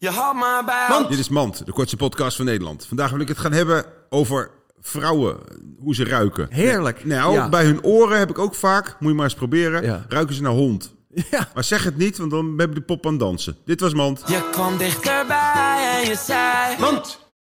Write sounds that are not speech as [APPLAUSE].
Je had maar bij. Mand. Dit is Mand, de kortste podcast van Nederland. Vandaag wil ik het gaan hebben over vrouwen, hoe ze ruiken. Heerlijk. Nou, Ja. bij hun oren heb ik ook vaak, moet je maar eens proberen, Ja. ruiken ze naar hond. [LAUGHS] Ja. Maar zeg het niet, want dan hebben de pop aan het dansen. Dit was Mand. Je kwam dichterbij en je zei. Mand.